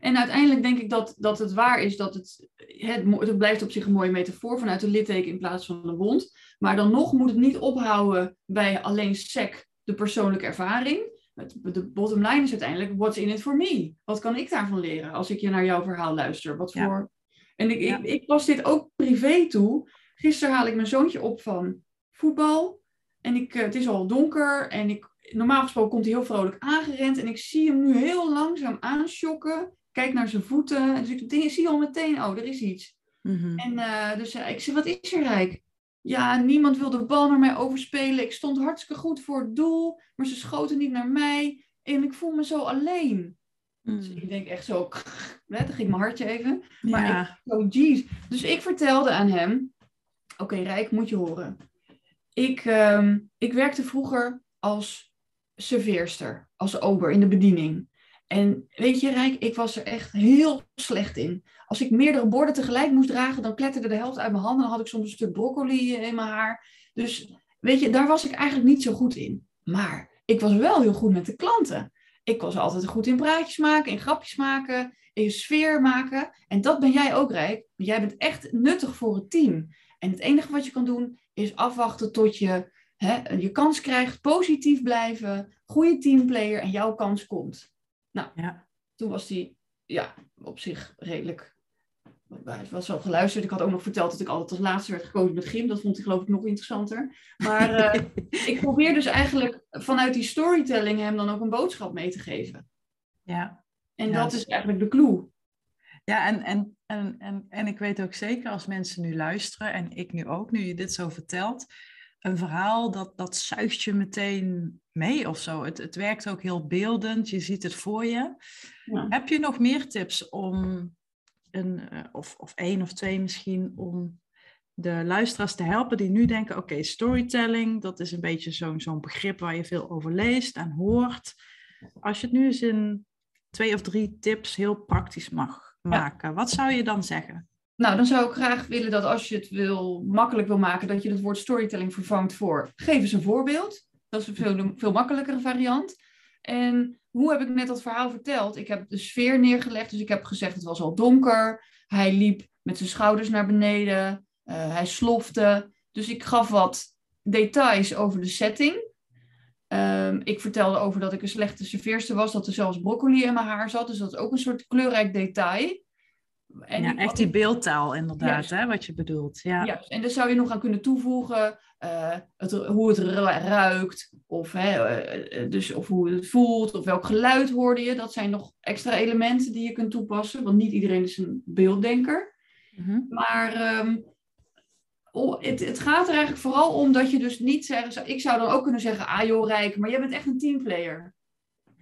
En uiteindelijk denk ik dat, dat het waar is dat het, het, het blijft op zich een mooie metafoor vanuit een litteken in plaats van een wond. Maar dan nog moet het niet ophouden bij alleen sec, de persoonlijke ervaring. De bottom line is uiteindelijk, what's in it for me? Wat kan ik daarvan leren als ik je naar jouw verhaal luister? Wat voor... En ik, ik, ik pas dit ook privé toe. Gisteren haal ik mijn zoontje op van voetbal. En ik, eh, het is al donker en ik, normaal gesproken komt hij heel vrolijk aangerend. En ik zie hem nu heel langzaam aanschokken kijk naar zijn voeten. Dus ik, zie al meteen, oh, er is iets. Mhm. En uh, dus uh, ik zeg, wat is er Rijk? Ja, niemand wil de bal naar mij overspelen. Ik stond hartstikke goed voor het doel, maar ze schoten niet naar mij. En ik voel me zo alleen. Dus mhm. ik denk echt zo, dan ging mijn hartje even. Maar ja. ik, oh jeez. Dus ik vertelde aan hem, oké Rijk, moet je horen. Ik, um, ik werkte vroeger als serveerster, als ober in de bediening. En weet je, Rijk, ik was er echt heel slecht in. Als ik meerdere borden tegelijk moest dragen, dan kletterde de helft uit mijn handen. Dan had ik soms een stuk broccoli in mijn haar. Dus weet je, daar was ik eigenlijk niet zo goed in. Maar ik was wel heel goed met de klanten. Ik was altijd goed in praatjes maken, in grapjes maken, in sfeer maken. En dat ben jij ook, Rijk. Jij bent echt nuttig voor het team. En het enige wat je kan doen, is afwachten tot je hè, je kans krijgt, positief blijven, goede teamplayer en jouw kans komt. Nou, ja. toen was hij ja, op zich redelijk. Hij was wel geluisterd. Ik had ook nog verteld dat ik altijd als laatste werd gekozen met gym. Dat vond hij geloof ik nog interessanter. Maar uh, ik probeer dus eigenlijk vanuit die storytelling hem dan ook een boodschap mee te geven. Ja. En dat is eigenlijk de clue. Ja, en, en, en, en, en ik weet ook zeker als mensen nu luisteren, en ik nu ook, nu je dit zo vertelt, een verhaal, dat, dat zuigt je meteen mee of zo. Het, het werkt ook heel beeldend, je ziet het voor je. Heb je nog meer tips om, een, eh, of, of één of twee misschien, om de luisteraars te helpen die nu denken, oké, storytelling, dat is een beetje zo'n zo'n begrip waar je veel over leest en hoort. Als je het nu eens in twee of drie tips heel praktisch mag maken, wat zou je dan zeggen? Nou, dan zou ik graag willen dat als je het wil, makkelijk wil maken, dat je het woord storytelling vervangt voor geef eens een voorbeeld. Dat is een veel, veel makkelijkere variant. En hoe heb ik net dat verhaal verteld? Ik heb de sfeer neergelegd, dus ik heb gezegd het was al donker. Hij liep met zijn schouders naar beneden. Uh, hij slofte. Dus ik gaf wat details over de setting. Um, ik vertelde over dat ik een slechte serveerster was, dat er zelfs broccoli in mijn haar zat. Dus dat is ook een soort kleurrijk detail. En ja, echt die beeldtaal inderdaad, hè, wat je bedoelt. Ja. en daar zou je nog aan kunnen toevoegen uh, het, hoe het ruikt, of, hè, uh, dus, of hoe het voelt, of welk geluid hoorde je. Dat zijn nog extra elementen die je kunt toepassen, want niet iedereen is een beelddenker. Mm Maar um, oh, het, het, gaat er eigenlijk vooral om dat je dus niet zeggen... Ik zou dan ook kunnen zeggen, ah joh Rijk, maar jij bent echt een teamplayer.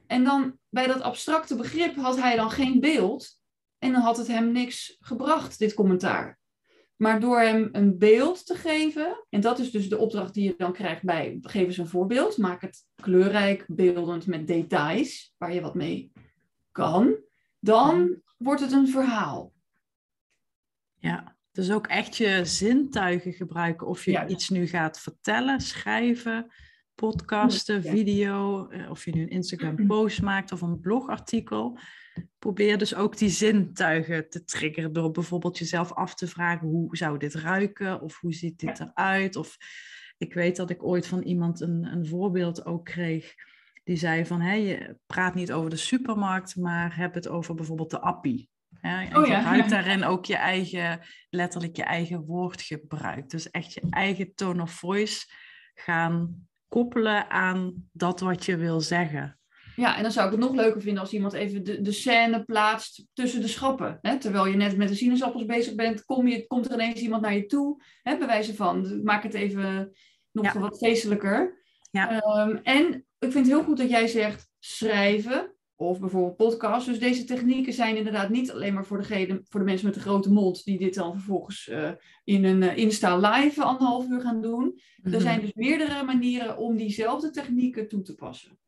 En dan bij dat abstracte begrip had hij dan geen beeld... En dan had het hem niks gebracht, dit commentaar. Maar door hem een beeld te geven, en dat is dus de opdracht die je dan krijgt bij geef eens een voorbeeld, maak het kleurrijk, beeldend met details waar je wat mee kan, dan wordt het een verhaal. Ja, dus ook echt je zintuigen gebruiken of je iets nu gaat vertellen, schrijven, podcasten, video, eh, of je nu een Instagram post maakt of een blogartikel probeer dus ook die zintuigen te triggeren door bijvoorbeeld jezelf af te vragen hoe zou dit ruiken of hoe ziet dit eruit. Of ik weet dat ik ooit van iemand een, een voorbeeld ook kreeg. Die zei van, hé, je praat niet over de supermarkt, maar heb het over bijvoorbeeld de appie. Ja, en oh, je ruikt daarin ook je eigen, letterlijk je eigen woordgebruik. Dus echt je eigen tone of voice gaan koppelen aan dat wat je wil zeggen. Ja, en dan zou ik het nog leuker vinden als iemand even de, de scène plaatst tussen de schappen. Hè? Terwijl je net met de sinaasappels bezig bent, kom je, komt er ineens iemand naar je toe. Hè? Bij wijze van, maak het even nog wat feestelijker. Ja. Ehm, en ik vind het heel goed dat jij zegt schrijven of bijvoorbeeld podcast. Dus deze technieken zijn inderdaad niet alleen maar voor, degene, voor de mensen met de grote mond die dit dan vervolgens uh, in een uh, Insta live anderhalf uur gaan doen. Er mhm. zijn dus meerdere manieren om diezelfde technieken toe te passen.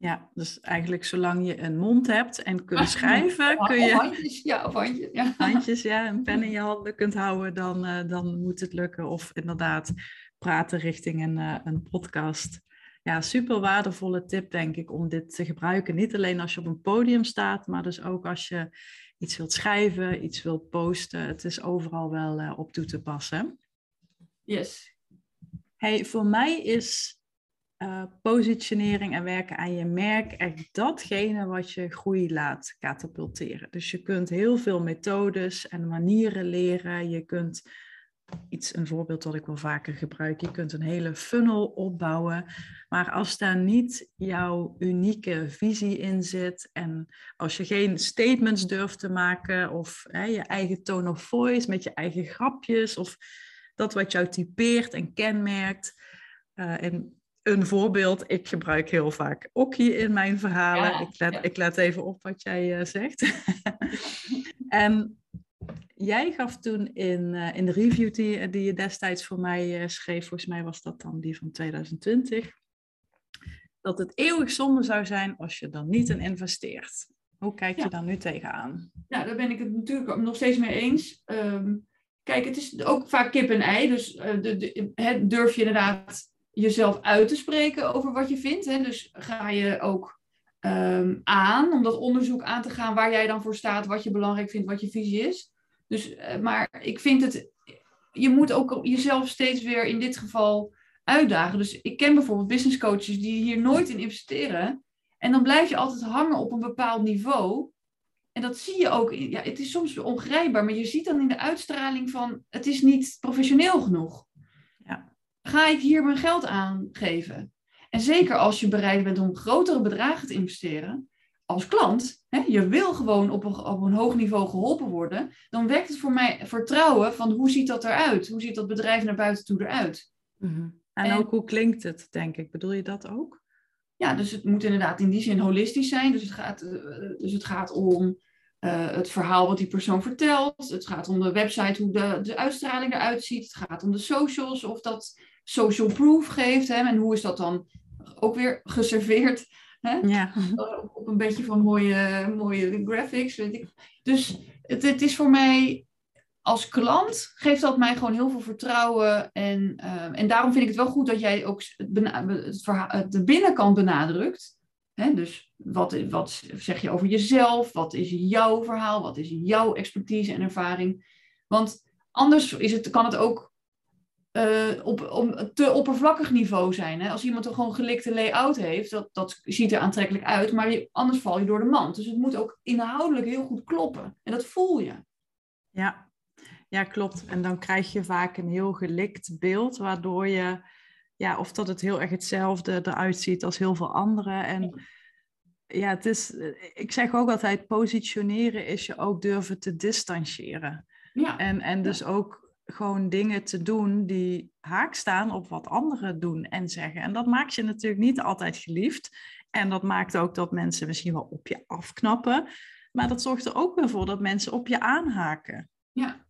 Ja, dus eigenlijk zolang je een mond hebt en kunt schrijven, kun je... handjes, ja, of handjes, ja. Handjes, ja, een pen in je handen kunt houden, dan, uh, dan moet het lukken. Of inderdaad praten richting een, uh, een podcast. Ja, super waardevolle tip, denk ik, om dit te gebruiken. Niet alleen als je op een podium staat, maar dus ook als je iets wilt schrijven, iets wilt posten. Het is overal wel uh, op toe te passen. Yes. Hey, voor mij is uh, positionering en werken aan je merk echt datgene wat je groei laat katapulteren. Dus je kunt heel veel methodes en manieren leren. Je kunt iets, een voorbeeld dat ik wel vaker gebruik, je kunt een hele funnel opbouwen. Maar als daar niet jouw unieke visie in zit en als je geen statements durft te maken of hè, je eigen tone of voice met je eigen grapjes of dat wat jou typeert en kenmerkt. Uh, en een voorbeeld. Ik gebruik heel vaak okkie in mijn verhalen. ik, let, ik let even op wat jij uh, zegt. en jij gaf toen in, uh, in de review die, die je destijds voor mij uh, schreef, volgens mij was dat dan die van 2020, dat het eeuwig zonde zou zijn als je dan niet in investeert. Hoe kijk je dan nu tegenaan? Ja, daar ben ik het natuurlijk nog steeds mee eens. Um, kijk, het is ook vaak kip en ei. Dus de, de, durf je inderdaad jezelf uit te spreken over wat je vindt. Hè? Dus ga je ook um, aan om dat onderzoek aan te gaan waar jij dan voor staat, wat je belangrijk vindt, wat je visie is. Dus, uh, maar ik vind het, je moet ook jezelf steeds weer in dit geval uitdagen. Dus ik ken bijvoorbeeld business coaches die hier nooit in investeren. En dan blijf je altijd hangen op een bepaald niveau. En dat zie je ook. Ja, het is soms ongrijpbaar, maar je ziet dan in de uitstraling van het is niet professioneel genoeg ga ik hier mijn geld aan geven? En zeker als je bereid bent om grotere bedragen te investeren, als klant, hè, je wil gewoon op een, op een hoog niveau geholpen worden, dan werkt het voor mij vertrouwen van hoe ziet dat eruit? Hoe ziet dat bedrijf naar buiten toe eruit? Mm en, ook hoe klinkt het, denk ik. Bedoel je dat ook? Ja, dus het moet inderdaad in die zin holistisch zijn. Dus het gaat, eh, dus het gaat om uh, het verhaal wat die persoon vertelt. Het gaat om de website, hoe de, de uitstraling eruit ziet. Het gaat om de socials, of dat social proof geeft. Hè? En hoe is dat dan ook weer geserveerd? Hè? Ja. Op een beetje van mooie, mooie graphics. Weet ik. Dus het, het is voor mij als klant geeft dat mij gewoon heel veel vertrouwen. En, uh, en daarom vind ik het wel goed dat jij ook het, het de binnenkant benadrukt. Hè? Dus wat, wat zeg je over jezelf? Wat is jouw verhaal? Wat is jouw expertise en ervaring? Want anders is het, kan het ook uh, op, om te oppervlakkig niveau zijn. Hè? Als iemand een gewoon gelikte layout heeft, dat, dat ziet er aantrekkelijk uit, maar je, anders val je door de mand. Dus het moet ook inhoudelijk heel goed kloppen. En dat voel je. Ja. ja, klopt. En dan krijg je vaak een heel gelikt beeld, waardoor je, ja, of dat het heel erg hetzelfde eruit ziet als heel veel anderen. En ja, het is, ik zeg ook altijd, positioneren is je ook durven te distancieren. Ja. En, en dus ook gewoon dingen te doen die haak staan op wat anderen doen en zeggen. En dat maakt je natuurlijk niet altijd geliefd. En dat maakt ook dat mensen misschien wel op je afknappen. Maar dat zorgt er ook weer voor dat mensen op je aanhaken. Ja.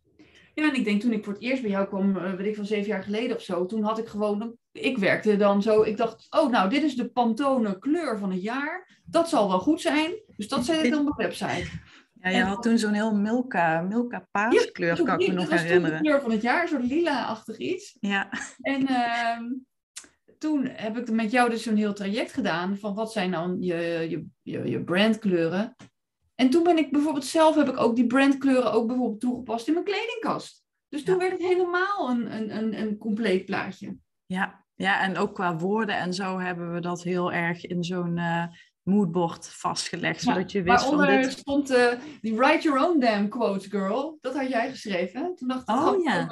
Ja, en ik denk toen ik voor het eerst bij jou kwam, eh, weet ik van zeven jaar geleden of zo, toen had ik gewoon, ik werkte dan zo, ik dacht, oh nou, dit is de Pantone kleur van het jaar. Dat zal wel goed zijn. Dus dat zet ik dan op de website. Ja, je had toen zo'n heel Milka, Milka paaskleur, ja, kan ik me nog herinneren. de kleur van het jaar, zo'n lila-achtig iets. Ja. En uh, toen heb ik met jou dus zo'n heel traject gedaan van wat zijn dan je, je, je, je brandkleuren. En toen ben ik bijvoorbeeld zelf, heb ik ook die brandkleuren ook bijvoorbeeld toegepast in mijn kledingkast. Dus toen werd het helemaal een, een, een, een compleet plaatje. Ja. ja, en ook qua woorden en zo hebben we dat heel erg in zo'n... Uh, moodboard vastgelegd, zodat je wist van dit... stond uh, die Write Your Own Damn Quote Girl. Dat had jij geschreven. Toen dacht ik, oh, ja.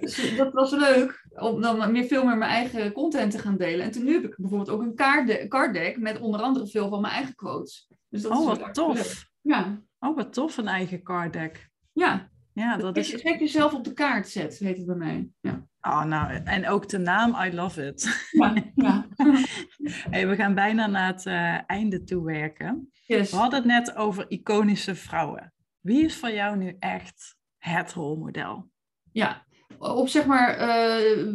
Dus, dat was leuk. om dan meer, veel meer mijn eigen content te gaan delen. En toen nu heb ik bijvoorbeeld ook een card, card deck met onder andere veel van mijn eigen quotes. Dus dat oh, wat tof. Ja. Oh, wat tof, een eigen card deck. Ja. Ja, dat is... Gek jezelf op de kaart zet, heet het bij mij. Ja. Oh, nou, en ook de naam, I love it. Ja, ja. hey, we gaan bijna naar het uh, einde toe werken. Yes. We hadden het net over iconische vrouwen. Wie is voor jou nu echt het rolmodel? Ja, op zeg maar uh, eh,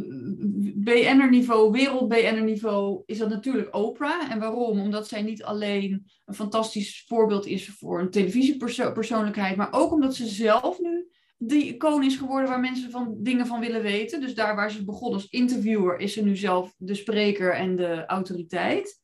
BN'er-niveau, wereld-BN'er-niveau, is dat natuurlijk Oprah. En waarom? Omdat zij niet alleen een fantastisch voorbeeld is voor een televisiepersoonlijkheid, maar ook omdat ze zelf nu die icoon is geworden waar mensen van, dingen van willen weten. Dus daar waar ze begon als interviewer, is ze nu zelf de spreker en de autoriteit.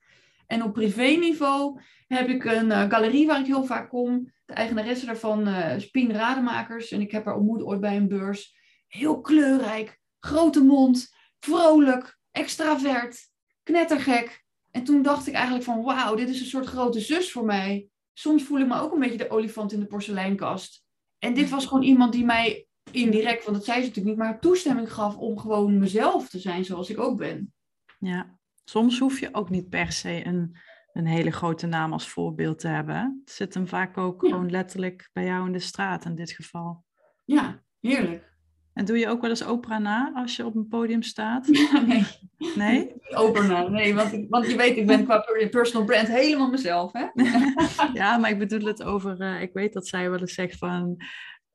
En op privé-niveau heb ik een uh, galerie waar ik heel vaak kom. De eigenaresse daarvan, uh, Spien Rademakers. En ik heb haar ontmoet ooit bij een beurs. Heel kleurrijk, grote mond, vrolijk, extravert, knettergek. En toen dacht ik eigenlijk van, wauw, dit is een soort grote zus voor mij. Soms voel ik me ook een beetje de olifant in de porseleinkast. En dit was gewoon iemand die mij indirect, want dat zei ze natuurlijk niet, maar toestemming gaf om gewoon mezelf te zijn zoals ik ook ben. Ja, soms hoef je ook niet per se een, een hele grote naam als voorbeeld te hebben. Het zit hem vaak ook gewoon letterlijk bij jou in de straat in dit geval. Ja, heerlijk. En doe je ook wel eens opera na als je op een podium staat? nee. Nee? Opera na, nee. Want, want je weet, ik ben qua personal brand helemaal mezelf, hè? ja, maar ik bedoel het over... Uh, ik weet dat zij wel eens zegt van...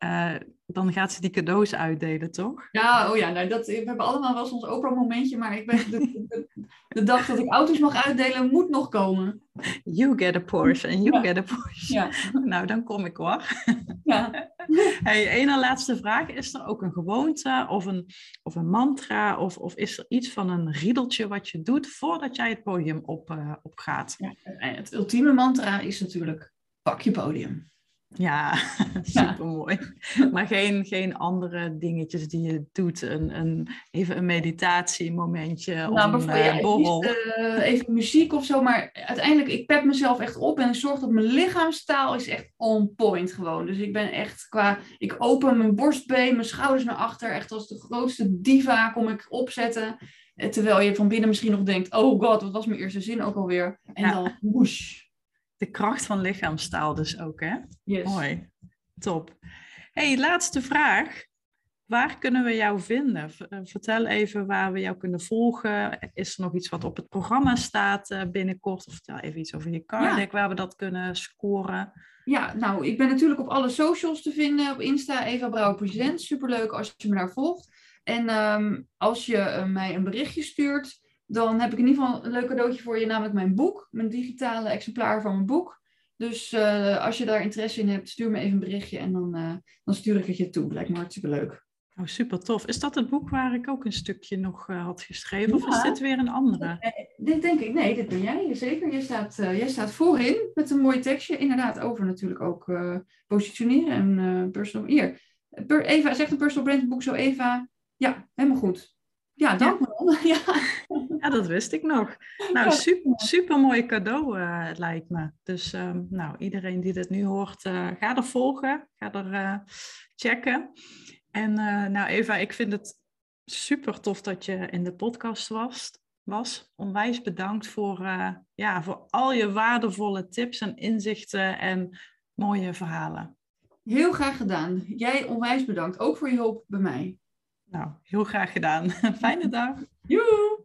Uh, dan gaat ze die cadeaus uitdelen, toch? Ja, oh ja, nou, dat, we hebben allemaal wel ons Oprah-momentje, maar ik ben, de, de, de, dag dat ik auto's mag uitdelen, moet nog komen. You get a Porsche and you Ja. get a Porsche. Ja. Nou, dan kom ik hoor. Ja. Hey, ene laatste vraag. Is er ook een gewoonte of een, of een mantra of, of is er iets van een riedeltje wat je doet voordat jij het podium op, eh, op gaat? Ja, en het ultieme mantra is natuurlijk, pak je podium. Ja, super mooi. Maar geen, geen andere dingetjes die je doet. Een, een, even een meditatiemomentje of Nou, een bijvoorbeeld, eh, eh, even muziek of zo, maar uiteindelijk, ik pep mezelf echt op en ik zorg dat mijn lichaamstaal is echt on point gewoon. Dus ik ben echt qua, ik open mijn borstbeen, mijn schouders naar achter, echt als de grootste diva kom ik opzetten. Eh, Terwijl je van binnen misschien nog denkt, oh god, wat was mijn eerste zin ook alweer? En Ja. dan woesh. De kracht van lichaamstaal dus ook, hè? Yes. Mooi. Top. hey, laatste vraag. Waar kunnen we jou vinden? Eh, Vertel even waar we jou kunnen volgen. Is er nog iets wat op het programma staat eh, binnenkort? Of vertel even iets over je card deck waar we dat kunnen scoren. Ja, nou, ik ben natuurlijk op alle socials te vinden. Op Insta, Eva Brouwer Present. Superleuk als je me daar volgt. En ehm, als je eh, mij een berichtje stuurt, dan heb ik in ieder geval een leuk cadeautje voor je, namelijk mijn boek. Mijn digitale exemplaar van mijn boek. Dus eh, als je daar interesse in hebt, stuur me even een berichtje en dan, eh, dan stuur ik het je toe. Lijkt me hartstikke leuk. Oh, super tof. Is dat het boek waar ik ook een stukje nog eh, had geschreven? Of is dit weer een andere? Dit denk ik, nee, dit ben jij zeker. Jij staat, jij staat voorin met een mooi tekstje. Inderdaad, over natuurlijk ook positioneren en personal. Hier, per, Eva zegt een personal brand boek zo, Eva. Ja, helemaal goed. Ja, dank me. Ja. Ja, dat wist ik nog. Nou, super, super mooi cadeau eh, lijkt me. Dus ehm, nou, iedereen die dit nu hoort, eh, ga er volgen. Ga er eh, checken. En nou Eva, ik vind het super tof dat je in de podcast was. was. Onwijs bedankt voor, ja, voor al je waardevolle tips en inzichten en mooie verhalen. Heel graag gedaan. Jij onwijs bedankt. Ook voor je hulp bij mij. Nou, heel graag gedaan. Fijne dag. Joe!